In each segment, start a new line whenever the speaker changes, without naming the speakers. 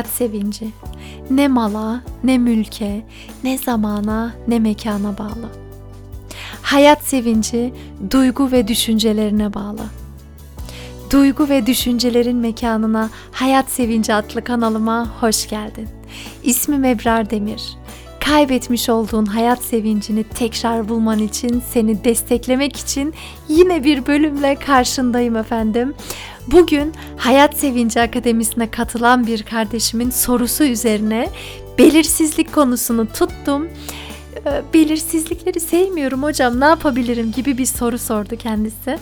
hayat sevinci. Ne mala, ne mülke, ne zamana, ne mekana bağlı. Hayat sevinci duygu ve düşüncelerine bağlı. Duygu ve düşüncelerin mekanına Hayat Sevinci adlı kanalıma hoş geldin. İsmim Ebrar Demir. Kaybetmiş olduğun hayat sevincini tekrar bulman için, seni desteklemek için yine bir bölümle karşındayım efendim. Bugün Hayat Sevinci Akademisi'ne katılan bir kardeşimin sorusu üzerine belirsizlik konusunu tuttum. Ee, belirsizlikleri sevmiyorum hocam ne yapabilirim gibi bir soru sordu kendisi.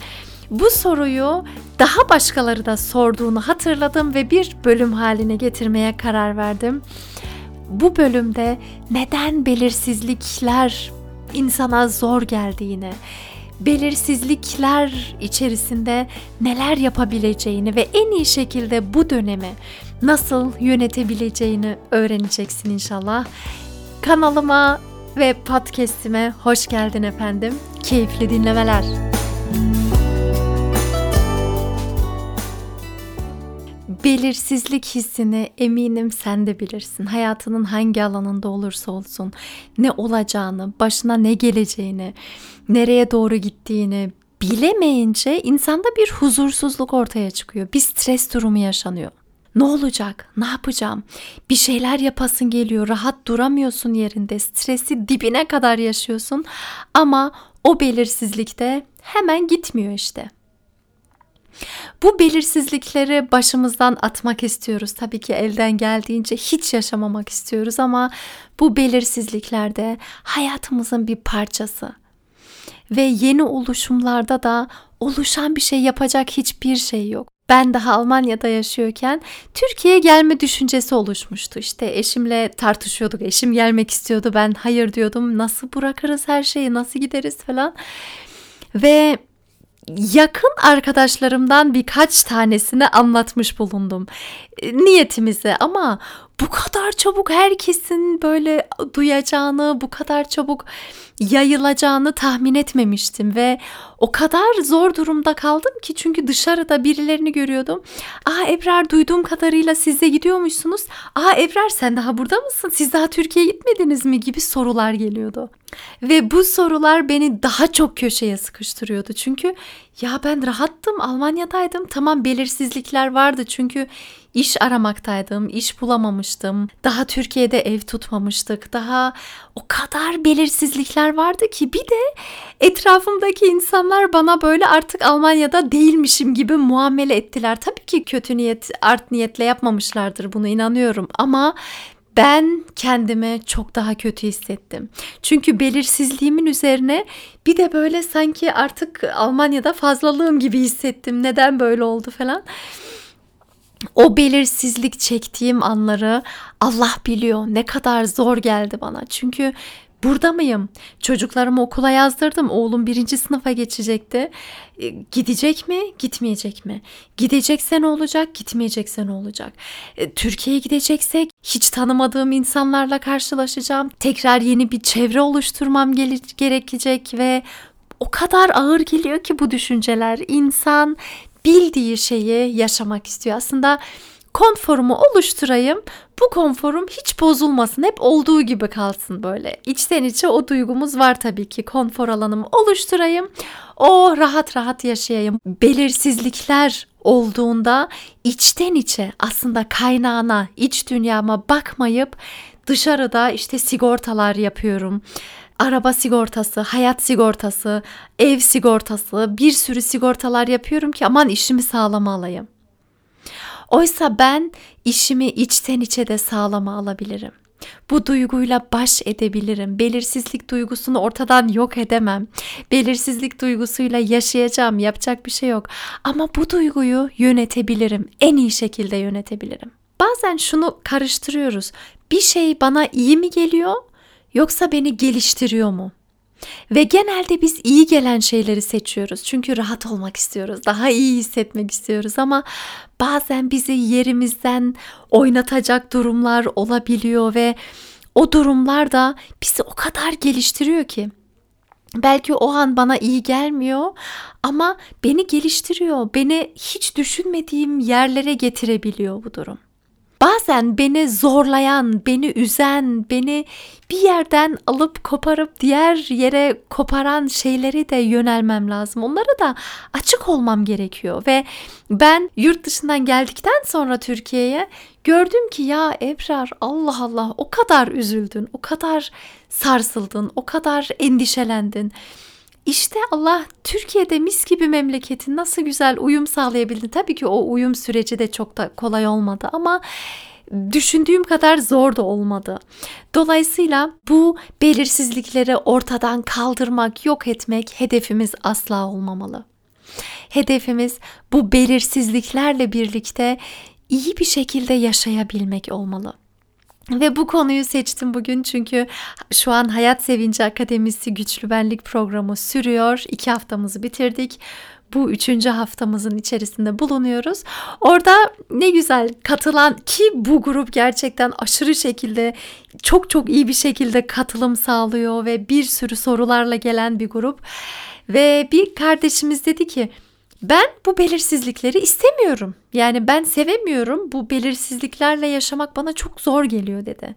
Bu soruyu daha başkaları da sorduğunu hatırladım ve bir bölüm haline getirmeye karar verdim. Bu bölümde neden belirsizlikler insana zor geldiğini, belirsizlikler içerisinde neler yapabileceğini ve en iyi şekilde bu dönemi nasıl yönetebileceğini öğreneceksin inşallah. Kanalıma ve podcast'ime hoş geldin efendim. Keyifli dinlemeler. Belirsizlik hissini eminim sen de bilirsin. Hayatının hangi alanında olursa olsun ne olacağını, başına ne geleceğini, nereye doğru gittiğini bilemeyince insanda bir huzursuzluk ortaya çıkıyor. Bir stres durumu yaşanıyor. Ne olacak? Ne yapacağım? Bir şeyler yapasın geliyor. Rahat duramıyorsun yerinde. Stresi dibine kadar yaşıyorsun. Ama o belirsizlikte hemen gitmiyor işte. Bu belirsizlikleri başımızdan atmak istiyoruz. Tabii ki elden geldiğince hiç yaşamamak istiyoruz ama bu belirsizlikler de hayatımızın bir parçası. Ve yeni oluşumlarda da oluşan bir şey yapacak hiçbir şey yok. Ben daha Almanya'da yaşıyorken Türkiye'ye gelme düşüncesi oluşmuştu. İşte eşimle tartışıyorduk. Eşim gelmek istiyordu. Ben hayır diyordum. Nasıl bırakırız her şeyi? Nasıl gideriz falan. Ve yakın arkadaşlarımdan birkaç tanesine anlatmış bulundum. E, niyetimizi ama bu kadar çabuk herkesin böyle duyacağını, bu kadar çabuk yayılacağını tahmin etmemiştim ve o kadar zor durumda kaldım ki çünkü dışarıda birilerini görüyordum. Aa Ebrar duyduğum kadarıyla siz de gidiyormuşsunuz. Aa Ebrar sen daha burada mısın? Siz daha Türkiye'ye gitmediniz mi? gibi sorular geliyordu. Ve bu sorular beni daha çok köşeye sıkıştırıyordu. Çünkü ya ben rahattım, Almanya'daydım. Tamam belirsizlikler vardı çünkü iş aramaktaydım, iş bulamamıştım. Daha Türkiye'de ev tutmamıştık. Daha o kadar belirsizlikler vardı ki bir de etrafımdaki insanlar bana böyle artık Almanya'da değilmişim gibi muamele ettiler. Tabii ki kötü niyet, art niyetle yapmamışlardır bunu inanıyorum ama ben kendimi çok daha kötü hissettim. Çünkü belirsizliğimin üzerine bir de böyle sanki artık Almanya'da fazlalığım gibi hissettim. Neden böyle oldu falan. O belirsizlik çektiğim anları Allah biliyor ne kadar zor geldi bana. Çünkü Burada mıyım? Çocuklarımı okula yazdırdım. Oğlum birinci sınıfa geçecekti. E, gidecek mi? Gitmeyecek mi? Gidecekse ne olacak? Gitmeyecekse ne olacak? E, Türkiye'ye gideceksek hiç tanımadığım insanlarla karşılaşacağım. Tekrar yeni bir çevre oluşturmam gerekecek ve o kadar ağır geliyor ki bu düşünceler. İnsan bildiği şeyi yaşamak istiyor. Aslında konforumu oluşturayım. Bu konforum hiç bozulmasın. Hep olduğu gibi kalsın böyle. İçten içe o duygumuz var tabii ki. Konfor alanımı oluşturayım. O rahat rahat yaşayayım. Belirsizlikler olduğunda içten içe aslında kaynağına, iç dünyama bakmayıp dışarıda işte sigortalar yapıyorum araba sigortası, hayat sigortası, ev sigortası, bir sürü sigortalar yapıyorum ki aman işimi sağlama alayım. Oysa ben işimi içten içe de sağlama alabilirim. Bu duyguyla baş edebilirim. Belirsizlik duygusunu ortadan yok edemem. Belirsizlik duygusuyla yaşayacağım. Yapacak bir şey yok. Ama bu duyguyu yönetebilirim. En iyi şekilde yönetebilirim. Bazen şunu karıştırıyoruz. Bir şey bana iyi mi geliyor yoksa beni geliştiriyor mu? Ve genelde biz iyi gelen şeyleri seçiyoruz. Çünkü rahat olmak istiyoruz. Daha iyi hissetmek istiyoruz ama bazen bizi yerimizden oynatacak durumlar olabiliyor ve o durumlar da bizi o kadar geliştiriyor ki belki o an bana iyi gelmiyor ama beni geliştiriyor. Beni hiç düşünmediğim yerlere getirebiliyor bu durum. Bazen beni zorlayan, beni üzen, beni bir yerden alıp koparıp diğer yere koparan şeyleri de yönelmem lazım. Onlara da açık olmam gerekiyor ve ben yurt dışından geldikten sonra Türkiye'ye gördüm ki ya Ebrar Allah Allah o kadar üzüldün, o kadar sarsıldın, o kadar endişelendin. İşte Allah Türkiye'de mis gibi memleketin nasıl güzel uyum sağlayabildi. Tabii ki o uyum süreci de çok da kolay olmadı ama düşündüğüm kadar zor da olmadı. Dolayısıyla bu belirsizlikleri ortadan kaldırmak, yok etmek hedefimiz asla olmamalı. Hedefimiz bu belirsizliklerle birlikte iyi bir şekilde yaşayabilmek olmalı. Ve bu konuyu seçtim bugün çünkü şu an Hayat Sevinci Akademisi Güçlü Benlik programı sürüyor. İki haftamızı bitirdik. Bu üçüncü haftamızın içerisinde bulunuyoruz. Orada ne güzel katılan ki bu grup gerçekten aşırı şekilde çok çok iyi bir şekilde katılım sağlıyor ve bir sürü sorularla gelen bir grup. Ve bir kardeşimiz dedi ki ben bu belirsizlikleri istemiyorum. Yani ben sevemiyorum. Bu belirsizliklerle yaşamak bana çok zor geliyor dedi.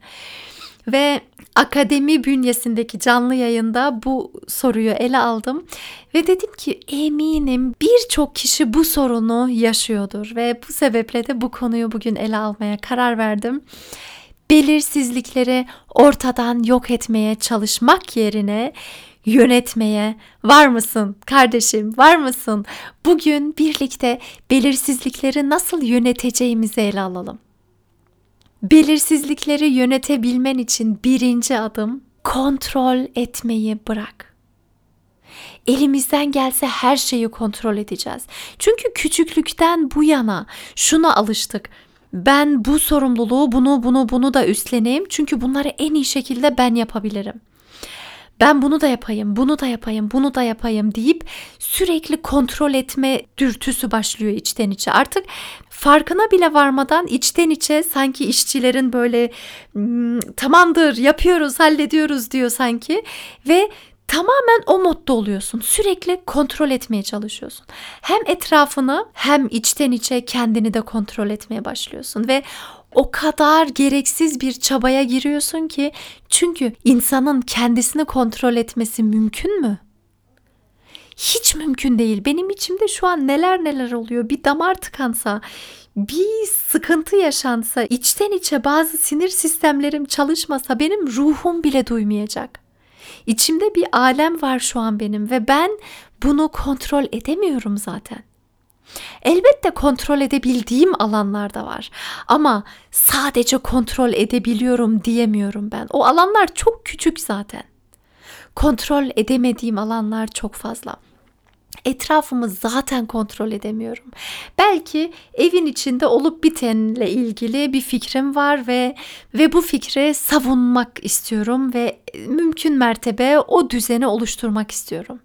Ve akademi bünyesindeki canlı yayında bu soruyu ele aldım ve dedim ki eminim birçok kişi bu sorunu yaşıyordur ve bu sebeple de bu konuyu bugün ele almaya karar verdim. Belirsizlikleri ortadan yok etmeye çalışmak yerine yönetmeye var mısın kardeşim var mısın? Bugün birlikte belirsizlikleri nasıl yöneteceğimizi ele alalım. Belirsizlikleri yönetebilmen için birinci adım kontrol etmeyi bırak. Elimizden gelse her şeyi kontrol edeceğiz. Çünkü küçüklükten bu yana şuna alıştık. Ben bu sorumluluğu bunu bunu bunu da üstleneyim çünkü bunları en iyi şekilde ben yapabilirim ben bunu da yapayım, bunu da yapayım, bunu da yapayım deyip sürekli kontrol etme dürtüsü başlıyor içten içe. Artık farkına bile varmadan içten içe sanki işçilerin böyle hmm, tamamdır yapıyoruz hallediyoruz diyor sanki ve tamamen o modda oluyorsun. Sürekli kontrol etmeye çalışıyorsun. Hem etrafını hem içten içe kendini de kontrol etmeye başlıyorsun ve o kadar gereksiz bir çabaya giriyorsun ki çünkü insanın kendisini kontrol etmesi mümkün mü? Hiç mümkün değil. Benim içimde şu an neler neler oluyor. Bir damar tıkansa, bir sıkıntı yaşansa, içten içe bazı sinir sistemlerim çalışmasa benim ruhum bile duymayacak. İçimde bir alem var şu an benim ve ben bunu kontrol edemiyorum zaten. Elbette kontrol edebildiğim alanlar da var. Ama sadece kontrol edebiliyorum diyemiyorum ben. O alanlar çok küçük zaten. Kontrol edemediğim alanlar çok fazla. Etrafımı zaten kontrol edemiyorum. Belki evin içinde olup bitenle ilgili bir fikrim var ve ve bu fikri savunmak istiyorum ve mümkün mertebe o düzeni oluşturmak istiyorum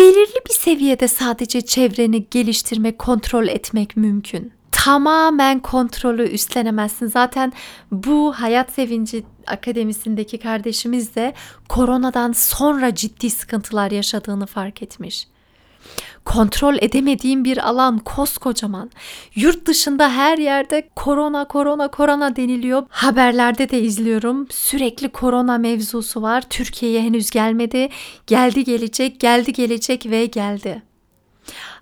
belirli bir seviyede sadece çevreni geliştirmek, kontrol etmek mümkün. Tamamen kontrolü üstlenemezsin. Zaten bu Hayat Sevinci Akademisi'ndeki kardeşimiz de koronadan sonra ciddi sıkıntılar yaşadığını fark etmiş kontrol edemediğim bir alan koskocaman. Yurt dışında her yerde korona korona korona deniliyor. Haberlerde de izliyorum. Sürekli korona mevzusu var. Türkiye'ye henüz gelmedi. Geldi gelecek, geldi gelecek ve geldi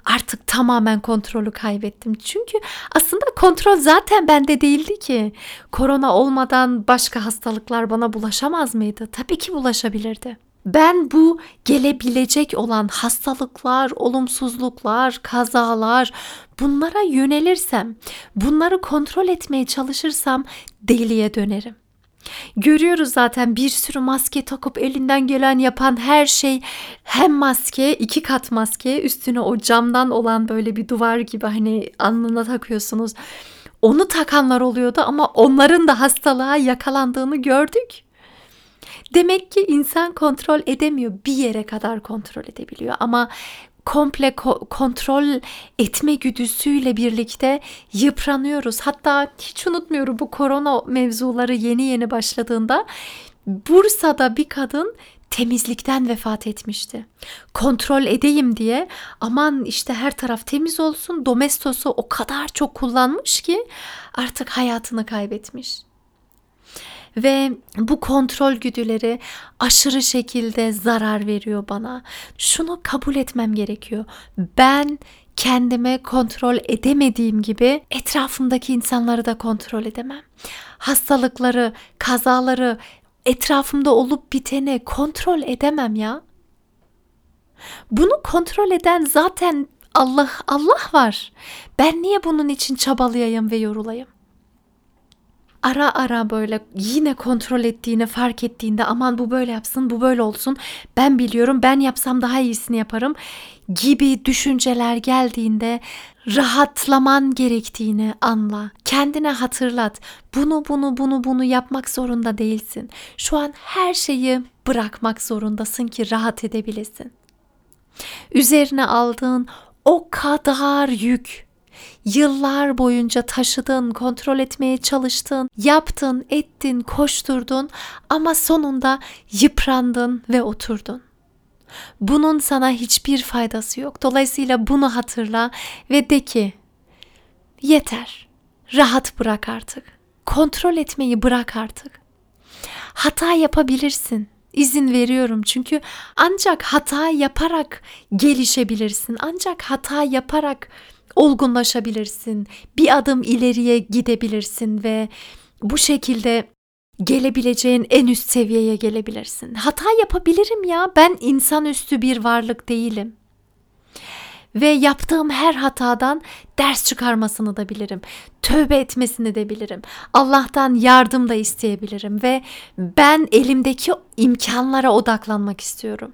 artık tamamen kontrolü kaybettim. Çünkü aslında kontrol zaten bende değildi ki. Korona olmadan başka hastalıklar bana bulaşamaz mıydı? Tabii ki bulaşabilirdi ben bu gelebilecek olan hastalıklar, olumsuzluklar, kazalar bunlara yönelirsem, bunları kontrol etmeye çalışırsam deliye dönerim. Görüyoruz zaten bir sürü maske takıp elinden gelen yapan her şey hem maske iki kat maske üstüne o camdan olan böyle bir duvar gibi hani alnına takıyorsunuz. Onu takanlar oluyordu ama onların da hastalığa yakalandığını gördük. Demek ki insan kontrol edemiyor. Bir yere kadar kontrol edebiliyor ama komple ko- kontrol etme güdüsüyle birlikte yıpranıyoruz. Hatta hiç unutmuyorum bu korona mevzuları yeni yeni başladığında Bursa'da bir kadın temizlikten vefat etmişti. Kontrol edeyim diye aman işte her taraf temiz olsun domestosu o kadar çok kullanmış ki artık hayatını kaybetmiş. Ve bu kontrol güdüleri aşırı şekilde zarar veriyor bana. Şunu kabul etmem gerekiyor. Ben kendime kontrol edemediğim gibi etrafımdaki insanları da kontrol edemem. Hastalıkları, kazaları, etrafımda olup biteni kontrol edemem ya. Bunu kontrol eden zaten Allah Allah var. Ben niye bunun için çabalayayım ve yorulayım? Ara ara böyle yine kontrol ettiğini fark ettiğinde aman bu böyle yapsın, bu böyle olsun. Ben biliyorum, ben yapsam daha iyisini yaparım gibi düşünceler geldiğinde rahatlaman gerektiğini anla. Kendine hatırlat. Bunu bunu bunu bunu yapmak zorunda değilsin. Şu an her şeyi bırakmak zorundasın ki rahat edebilesin. Üzerine aldığın o kadar yük, yıllar boyunca taşıdın, kontrol etmeye çalıştın, yaptın, ettin, koşturdun ama sonunda yıprandın ve oturdun. Bunun sana hiçbir faydası yok. Dolayısıyla bunu hatırla ve de ki yeter. Rahat bırak artık. Kontrol etmeyi bırak artık. Hata yapabilirsin. İzin veriyorum çünkü ancak hata yaparak gelişebilirsin. Ancak hata yaparak olgunlaşabilirsin. Bir adım ileriye gidebilirsin ve bu şekilde gelebileceğin en üst seviyeye gelebilirsin. Hata yapabilirim ya. Ben insanüstü bir varlık değilim. Ve yaptığım her hatadan ders çıkarmasını da bilirim. Tövbe etmesini de bilirim. Allah'tan yardım da isteyebilirim ve ben elimdeki imkanlara odaklanmak istiyorum.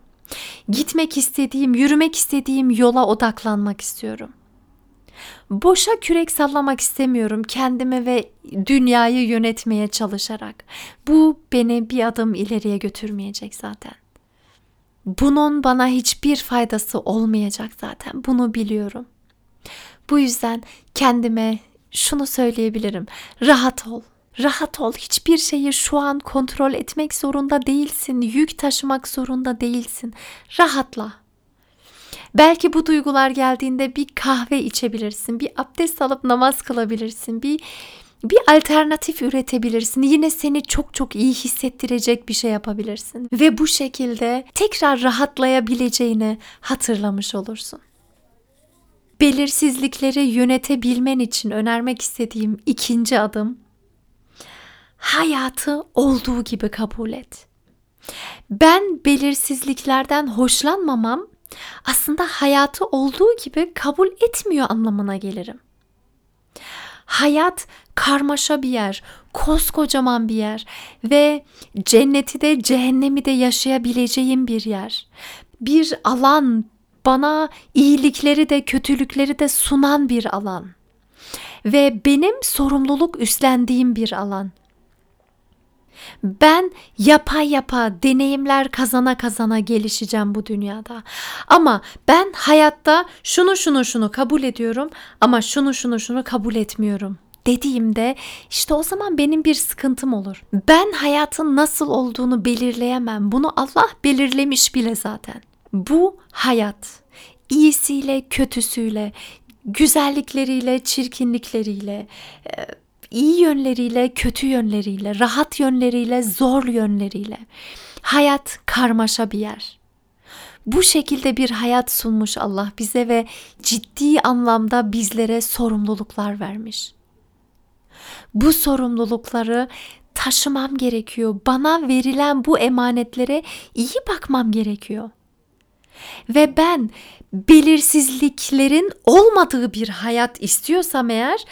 Gitmek istediğim, yürümek istediğim yola odaklanmak istiyorum. Boşa kürek sallamak istemiyorum kendime ve dünyayı yönetmeye çalışarak. Bu beni bir adım ileriye götürmeyecek zaten. Bunun bana hiçbir faydası olmayacak zaten. Bunu biliyorum. Bu yüzden kendime şunu söyleyebilirim. Rahat ol. Rahat ol. Hiçbir şeyi şu an kontrol etmek zorunda değilsin. Yük taşımak zorunda değilsin. Rahatla. Belki bu duygular geldiğinde bir kahve içebilirsin, bir abdest alıp namaz kılabilirsin, bir bir alternatif üretebilirsin. Yine seni çok çok iyi hissettirecek bir şey yapabilirsin ve bu şekilde tekrar rahatlayabileceğini hatırlamış olursun. Belirsizlikleri yönetebilmen için önermek istediğim ikinci adım hayatı olduğu gibi kabul et. Ben belirsizliklerden hoşlanmamam aslında hayatı olduğu gibi kabul etmiyor anlamına gelirim. Hayat karmaşa bir yer, koskocaman bir yer ve cenneti de cehennemi de yaşayabileceğim bir yer. Bir alan, bana iyilikleri de kötülükleri de sunan bir alan. Ve benim sorumluluk üstlendiğim bir alan. Ben yapa yapa deneyimler kazana kazana gelişeceğim bu dünyada. Ama ben hayatta şunu şunu şunu kabul ediyorum ama şunu şunu şunu kabul etmiyorum dediğimde işte o zaman benim bir sıkıntım olur. Ben hayatın nasıl olduğunu belirleyemem. Bunu Allah belirlemiş bile zaten. Bu hayat iyisiyle kötüsüyle, güzellikleriyle, çirkinlikleriyle, iyi yönleriyle, kötü yönleriyle, rahat yönleriyle, zor yönleriyle. Hayat karmaşa bir yer. Bu şekilde bir hayat sunmuş Allah bize ve ciddi anlamda bizlere sorumluluklar vermiş. Bu sorumlulukları taşımam gerekiyor. Bana verilen bu emanetlere iyi bakmam gerekiyor. Ve ben belirsizliklerin olmadığı bir hayat istiyorsam eğer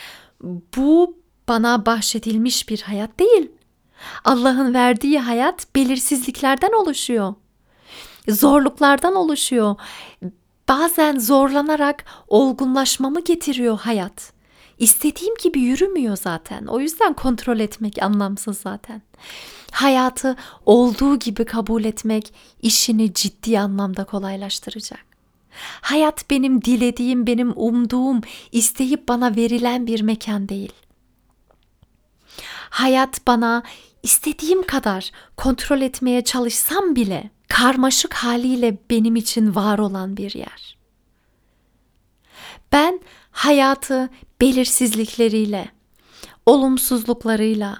bu bana bahşedilmiş bir hayat değil. Allah'ın verdiği hayat belirsizliklerden oluşuyor. Zorluklardan oluşuyor. Bazen zorlanarak olgunlaşmamı getiriyor hayat. İstediğim gibi yürümüyor zaten. O yüzden kontrol etmek anlamsız zaten. Hayatı olduğu gibi kabul etmek işini ciddi anlamda kolaylaştıracak. Hayat benim dilediğim, benim umduğum, isteyip bana verilen bir mekan değil hayat bana istediğim kadar kontrol etmeye çalışsam bile karmaşık haliyle benim için var olan bir yer. Ben hayatı belirsizlikleriyle, olumsuzluklarıyla,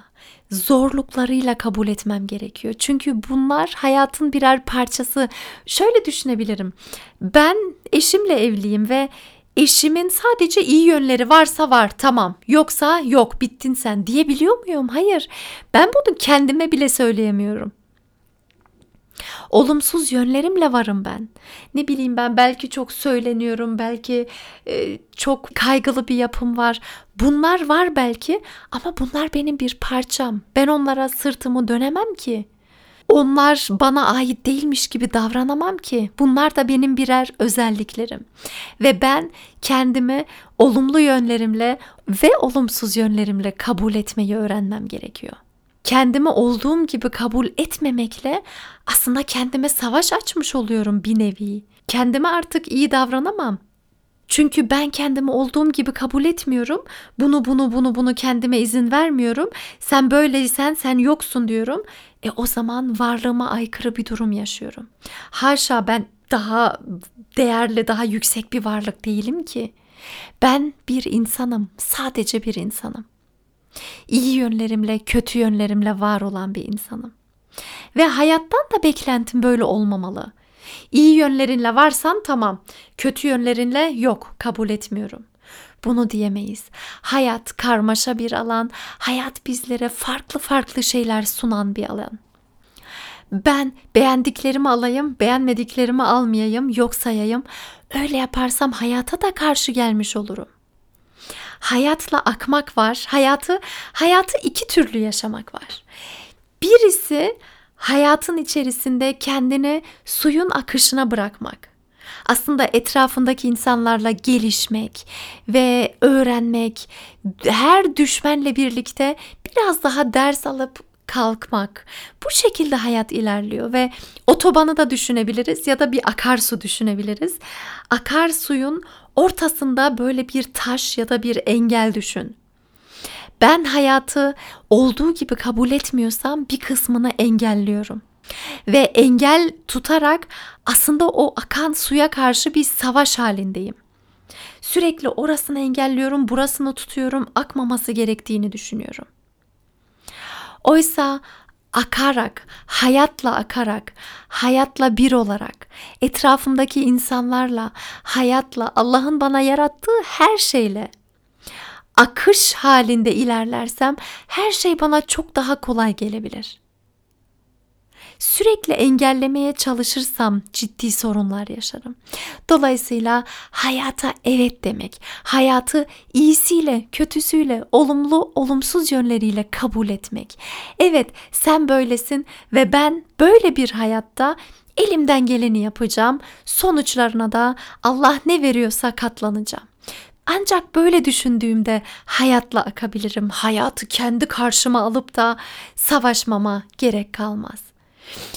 zorluklarıyla kabul etmem gerekiyor. Çünkü bunlar hayatın birer parçası. Şöyle düşünebilirim. Ben eşimle evliyim ve eşimin sadece iyi yönleri varsa var tamam yoksa yok bittin sen diyebiliyor muyum? Hayır ben bunu kendime bile söyleyemiyorum. Olumsuz yönlerimle varım ben. Ne bileyim ben belki çok söyleniyorum, belki e, çok kaygılı bir yapım var. Bunlar var belki ama bunlar benim bir parçam. Ben onlara sırtımı dönemem ki. Onlar bana ait değilmiş gibi davranamam ki. Bunlar da benim birer özelliklerim. Ve ben kendimi olumlu yönlerimle ve olumsuz yönlerimle kabul etmeyi öğrenmem gerekiyor kendimi olduğum gibi kabul etmemekle aslında kendime savaş açmış oluyorum bir nevi. Kendime artık iyi davranamam. Çünkü ben kendimi olduğum gibi kabul etmiyorum. Bunu bunu bunu bunu kendime izin vermiyorum. Sen böyleysen sen yoksun diyorum. E o zaman varlığıma aykırı bir durum yaşıyorum. Haşa ben daha değerli, daha yüksek bir varlık değilim ki. Ben bir insanım, sadece bir insanım iyi yönlerimle, kötü yönlerimle var olan bir insanım. Ve hayattan da beklentim böyle olmamalı. İyi yönlerinle varsan tamam, kötü yönlerinle yok, kabul etmiyorum. Bunu diyemeyiz. Hayat karmaşa bir alan, hayat bizlere farklı farklı şeyler sunan bir alan. Ben beğendiklerimi alayım, beğenmediklerimi almayayım, yok sayayım. Öyle yaparsam hayata da karşı gelmiş olurum hayatla akmak var. Hayatı hayatı iki türlü yaşamak var. Birisi hayatın içerisinde kendini suyun akışına bırakmak. Aslında etrafındaki insanlarla gelişmek ve öğrenmek, her düşmenle birlikte biraz daha ders alıp kalkmak. Bu şekilde hayat ilerliyor ve otobanı da düşünebiliriz ya da bir akarsu düşünebiliriz. Akarsuyun ortasında böyle bir taş ya da bir engel düşün. Ben hayatı olduğu gibi kabul etmiyorsam bir kısmını engelliyorum. Ve engel tutarak aslında o akan suya karşı bir savaş halindeyim. Sürekli orasını engelliyorum, burasını tutuyorum, akmaması gerektiğini düşünüyorum. Oysa akarak, hayatla akarak, hayatla bir olarak, etrafımdaki insanlarla, hayatla, Allah'ın bana yarattığı her şeyle akış halinde ilerlersem her şey bana çok daha kolay gelebilir sürekli engellemeye çalışırsam ciddi sorunlar yaşarım. Dolayısıyla hayata evet demek, hayatı iyisiyle, kötüsüyle, olumlu, olumsuz yönleriyle kabul etmek. Evet, sen böylesin ve ben böyle bir hayatta elimden geleni yapacağım. Sonuçlarına da Allah ne veriyorsa katlanacağım. Ancak böyle düşündüğümde hayatla akabilirim. Hayatı kendi karşıma alıp da savaşmama gerek kalmaz.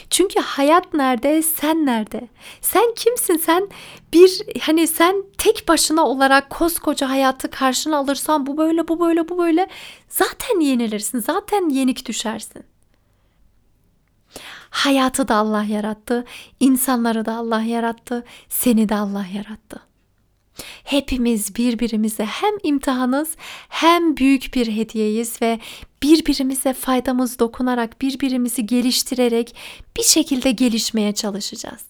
Çünkü hayat nerede, sen nerede? Sen kimsin? Sen bir hani sen tek başına olarak koskoca hayatı karşına alırsan bu böyle, bu böyle, bu böyle zaten yenilirsin. Zaten yenik düşersin. Hayatı da Allah yarattı, insanları da Allah yarattı, seni de Allah yarattı. Hepimiz birbirimize hem imtihanız hem büyük bir hediyeyiz ve birbirimize faydamız dokunarak, birbirimizi geliştirerek bir şekilde gelişmeye çalışacağız.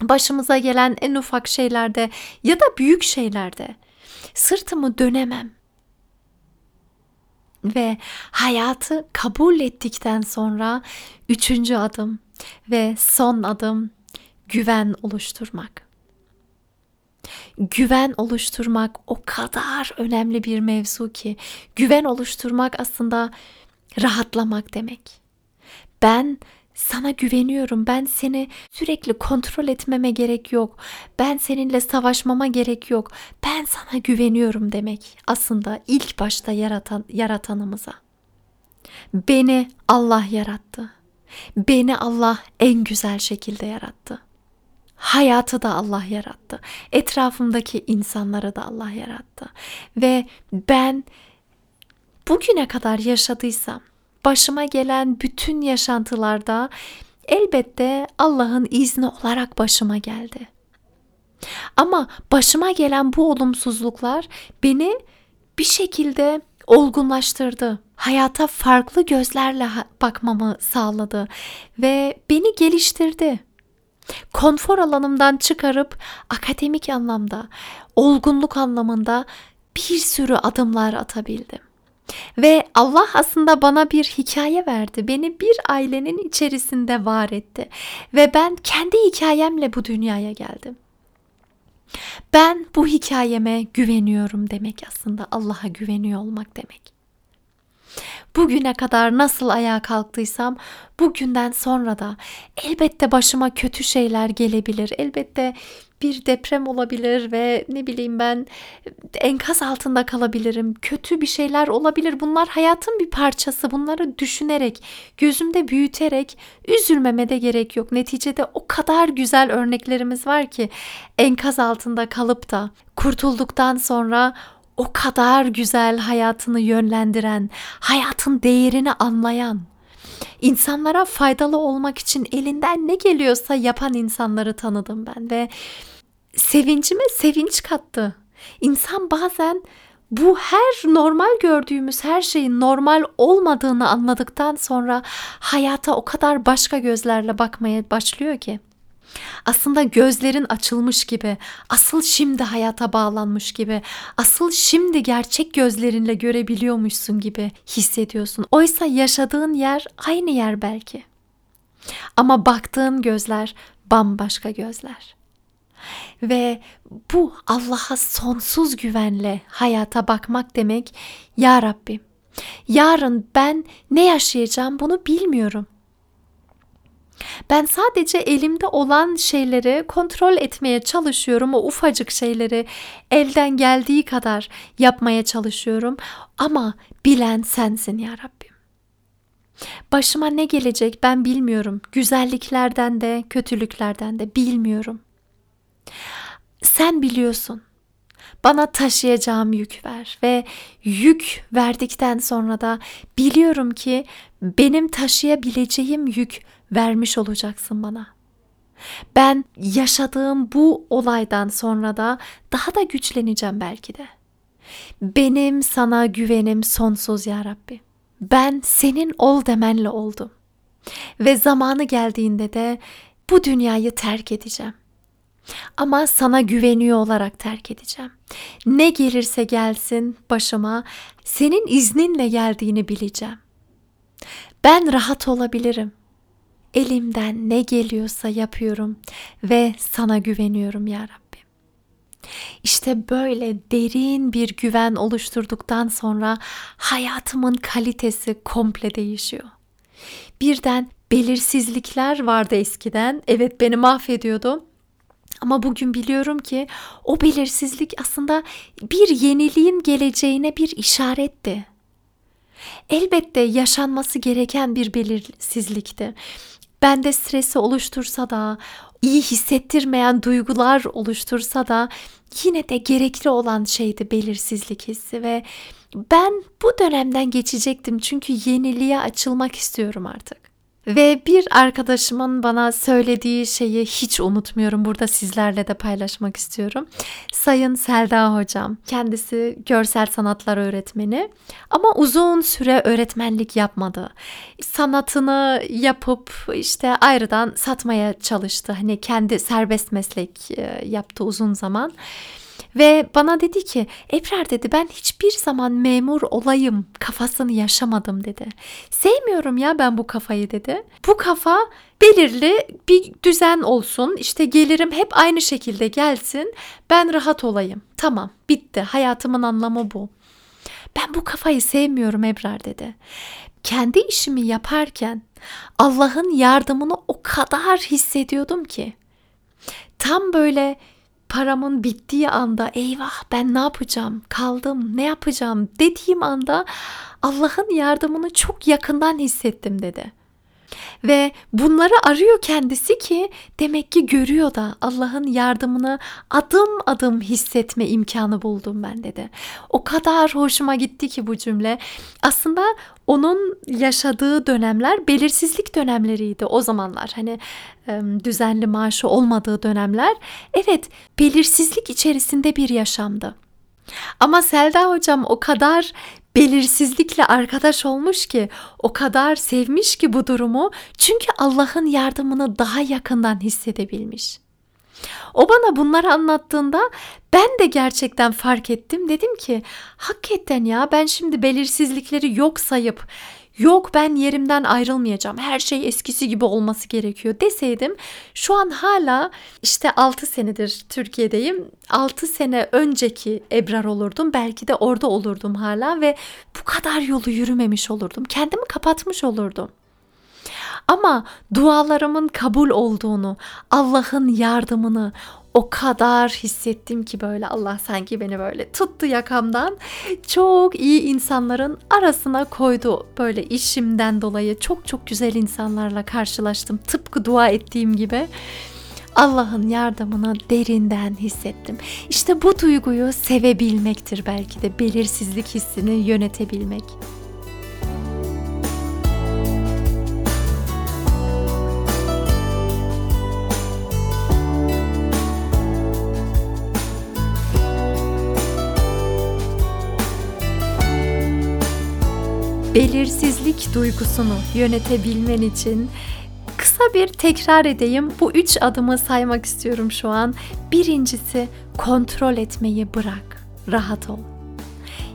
Başımıza gelen en ufak şeylerde ya da büyük şeylerde sırtımı dönemem. Ve hayatı kabul ettikten sonra üçüncü adım ve son adım güven oluşturmak güven oluşturmak o kadar önemli bir mevzu ki güven oluşturmak aslında rahatlamak demek. Ben sana güveniyorum. Ben seni sürekli kontrol etmeme gerek yok. Ben seninle savaşmama gerek yok. Ben sana güveniyorum demek. Aslında ilk başta yaratan yaratanımıza. Beni Allah yarattı. Beni Allah en güzel şekilde yarattı. Hayatı da Allah yarattı. Etrafımdaki insanları da Allah yarattı. Ve ben bugüne kadar yaşadıysam başıma gelen bütün yaşantılarda elbette Allah'ın izni olarak başıma geldi. Ama başıma gelen bu olumsuzluklar beni bir şekilde olgunlaştırdı. Hayata farklı gözlerle bakmamı sağladı ve beni geliştirdi. Konfor alanımdan çıkarıp akademik anlamda, olgunluk anlamında bir sürü adımlar atabildim. Ve Allah aslında bana bir hikaye verdi. Beni bir ailenin içerisinde var etti. Ve ben kendi hikayemle bu dünyaya geldim. Ben bu hikayeme güveniyorum demek aslında Allah'a güveniyor olmak demek. Bugüne kadar nasıl ayağa kalktıysam bugünden sonra da elbette başıma kötü şeyler gelebilir. Elbette bir deprem olabilir ve ne bileyim ben enkaz altında kalabilirim. Kötü bir şeyler olabilir. Bunlar hayatın bir parçası. Bunları düşünerek, gözümde büyüterek üzülmeme de gerek yok. Neticede o kadar güzel örneklerimiz var ki enkaz altında kalıp da kurtulduktan sonra o kadar güzel hayatını yönlendiren, hayatın değerini anlayan, insanlara faydalı olmak için elinden ne geliyorsa yapan insanları tanıdım ben ve sevincime sevinç kattı. İnsan bazen bu her normal gördüğümüz her şeyin normal olmadığını anladıktan sonra hayata o kadar başka gözlerle bakmaya başlıyor ki. Aslında gözlerin açılmış gibi, asıl şimdi hayata bağlanmış gibi, asıl şimdi gerçek gözlerinle görebiliyormuşsun gibi hissediyorsun. Oysa yaşadığın yer aynı yer belki. Ama baktığın gözler bambaşka gözler. Ve bu Allah'a sonsuz güvenle hayata bakmak demek ya Rabbim yarın ben ne yaşayacağım bunu bilmiyorum. Ben sadece elimde olan şeyleri kontrol etmeye çalışıyorum. O ufacık şeyleri elden geldiği kadar yapmaya çalışıyorum. Ama bilen sensin ya Rabbim. Başıma ne gelecek ben bilmiyorum. Güzelliklerden de, kötülüklerden de bilmiyorum. Sen biliyorsun. Bana taşıyacağım yük ver ve yük verdikten sonra da biliyorum ki benim taşıyabileceğim yük vermiş olacaksın bana. Ben yaşadığım bu olaydan sonra da daha da güçleneceğim belki de. Benim sana güvenim sonsuz ya Rabbi. Ben senin ol demenle oldum. Ve zamanı geldiğinde de bu dünyayı terk edeceğim. Ama sana güveniyor olarak terk edeceğim. Ne gelirse gelsin başıma senin izninle geldiğini bileceğim. Ben rahat olabilirim. Elimden ne geliyorsa yapıyorum ve sana güveniyorum ya Rabbim. İşte böyle derin bir güven oluşturduktan sonra hayatımın kalitesi komple değişiyor. Birden belirsizlikler vardı eskiden. Evet beni mahvediyordu. Ama bugün biliyorum ki o belirsizlik aslında bir yeniliğin geleceğine bir işaretti. Elbette yaşanması gereken bir belirsizlikti bende stresi oluştursa da, iyi hissettirmeyen duygular oluştursa da yine de gerekli olan şeydi belirsizlik hissi ve ben bu dönemden geçecektim çünkü yeniliğe açılmak istiyorum artık. Ve bir arkadaşımın bana söylediği şeyi hiç unutmuyorum. Burada sizlerle de paylaşmak istiyorum. Sayın Selda hocam. Kendisi görsel sanatlar öğretmeni ama uzun süre öğretmenlik yapmadı. Sanatını yapıp işte ayrıdan satmaya çalıştı. Hani kendi serbest meslek e, yaptı uzun zaman. Ve bana dedi ki Ebrar dedi ben hiçbir zaman memur olayım kafasını yaşamadım dedi. Sevmiyorum ya ben bu kafayı dedi. Bu kafa belirli bir düzen olsun işte gelirim hep aynı şekilde gelsin ben rahat olayım. Tamam bitti hayatımın anlamı bu. Ben bu kafayı sevmiyorum Ebrar dedi. Kendi işimi yaparken Allah'ın yardımını o kadar hissediyordum ki. Tam böyle paramın bittiği anda eyvah ben ne yapacağım kaldım ne yapacağım dediğim anda Allah'ın yardımını çok yakından hissettim dedi. Ve bunları arıyor kendisi ki demek ki görüyor da Allah'ın yardımını adım adım hissetme imkanı buldum ben dedi. O kadar hoşuma gitti ki bu cümle. Aslında onun yaşadığı dönemler belirsizlik dönemleriydi o zamanlar. Hani düzenli maaşı olmadığı dönemler. Evet, belirsizlik içerisinde bir yaşamdı. Ama Selda hocam o kadar belirsizlikle arkadaş olmuş ki, o kadar sevmiş ki bu durumu çünkü Allah'ın yardımını daha yakından hissedebilmiş. O bana bunları anlattığında ben de gerçekten fark ettim. Dedim ki hakikaten ya ben şimdi belirsizlikleri yok sayıp yok ben yerimden ayrılmayacağım. Her şey eskisi gibi olması gerekiyor deseydim şu an hala işte 6 senedir Türkiye'deyim. 6 sene önceki Ebrar olurdum belki de orada olurdum hala ve bu kadar yolu yürümemiş olurdum. Kendimi kapatmış olurdum. Ama dualarımın kabul olduğunu, Allah'ın yardımını, o kadar hissettim ki böyle Allah sanki beni böyle tuttu yakamdan. Çok iyi insanların arasına koydu. Böyle işimden dolayı çok çok güzel insanlarla karşılaştım. Tıpkı dua ettiğim gibi. Allah'ın yardımını derinden hissettim. İşte bu duyguyu sevebilmektir belki de belirsizlik hissini yönetebilmek. Belirsizlik duygusunu yönetebilmen için kısa bir tekrar edeyim. Bu üç adımı saymak istiyorum şu an. Birincisi kontrol etmeyi bırak. Rahat ol.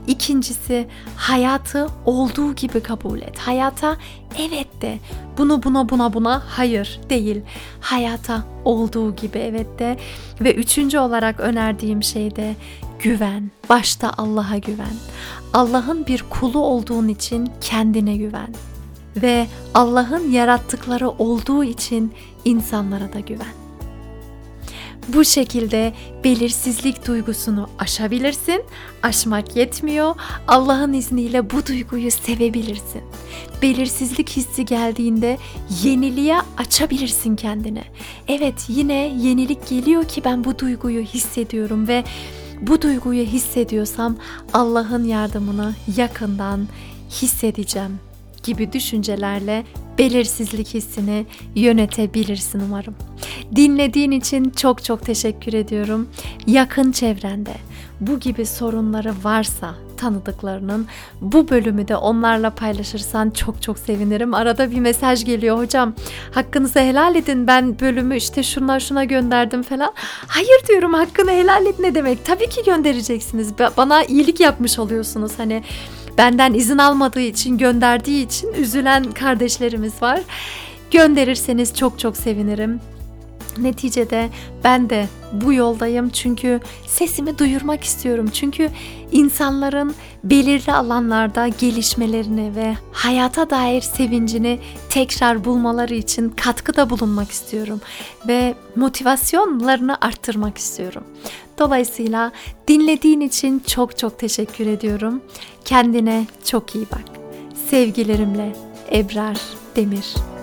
İkincisi hayatı olduğu gibi kabul et. Hayata evet de bunu buna buna buna hayır değil. Hayata olduğu gibi evet de ve üçüncü olarak önerdiğim şey de güven. Başta Allah'a güven. Allah'ın bir kulu olduğun için kendine güven. Ve Allah'ın yarattıkları olduğu için insanlara da güven. Bu şekilde belirsizlik duygusunu aşabilirsin. Aşmak yetmiyor. Allah'ın izniyle bu duyguyu sevebilirsin. Belirsizlik hissi geldiğinde yeniliğe açabilirsin kendini. Evet, yine yenilik geliyor ki ben bu duyguyu hissediyorum ve bu duyguyu hissediyorsam Allah'ın yardımını yakından hissedeceğim gibi düşüncelerle belirsizlik hissini yönetebilirsin umarım. Dinlediğin için çok çok teşekkür ediyorum. Yakın çevrende bu gibi sorunları varsa tanıdıklarının bu bölümü de onlarla paylaşırsan çok çok sevinirim. Arada bir mesaj geliyor hocam hakkınızı helal edin ben bölümü işte şuna şuna gönderdim falan. Hayır diyorum hakkını helal et ne demek? Tabii ki göndereceksiniz. Bana iyilik yapmış oluyorsunuz hani benden izin almadığı için gönderdiği için üzülen kardeşlerimiz var. Gönderirseniz çok çok sevinirim. Neticede ben de bu yoldayım çünkü sesimi duyurmak istiyorum. Çünkü insanların belirli alanlarda gelişmelerini ve hayata dair sevincini tekrar bulmaları için katkıda bulunmak istiyorum ve motivasyonlarını arttırmak istiyorum. Dolayısıyla dinlediğin için çok çok teşekkür ediyorum. Kendine çok iyi bak. Sevgilerimle Ebrar Demir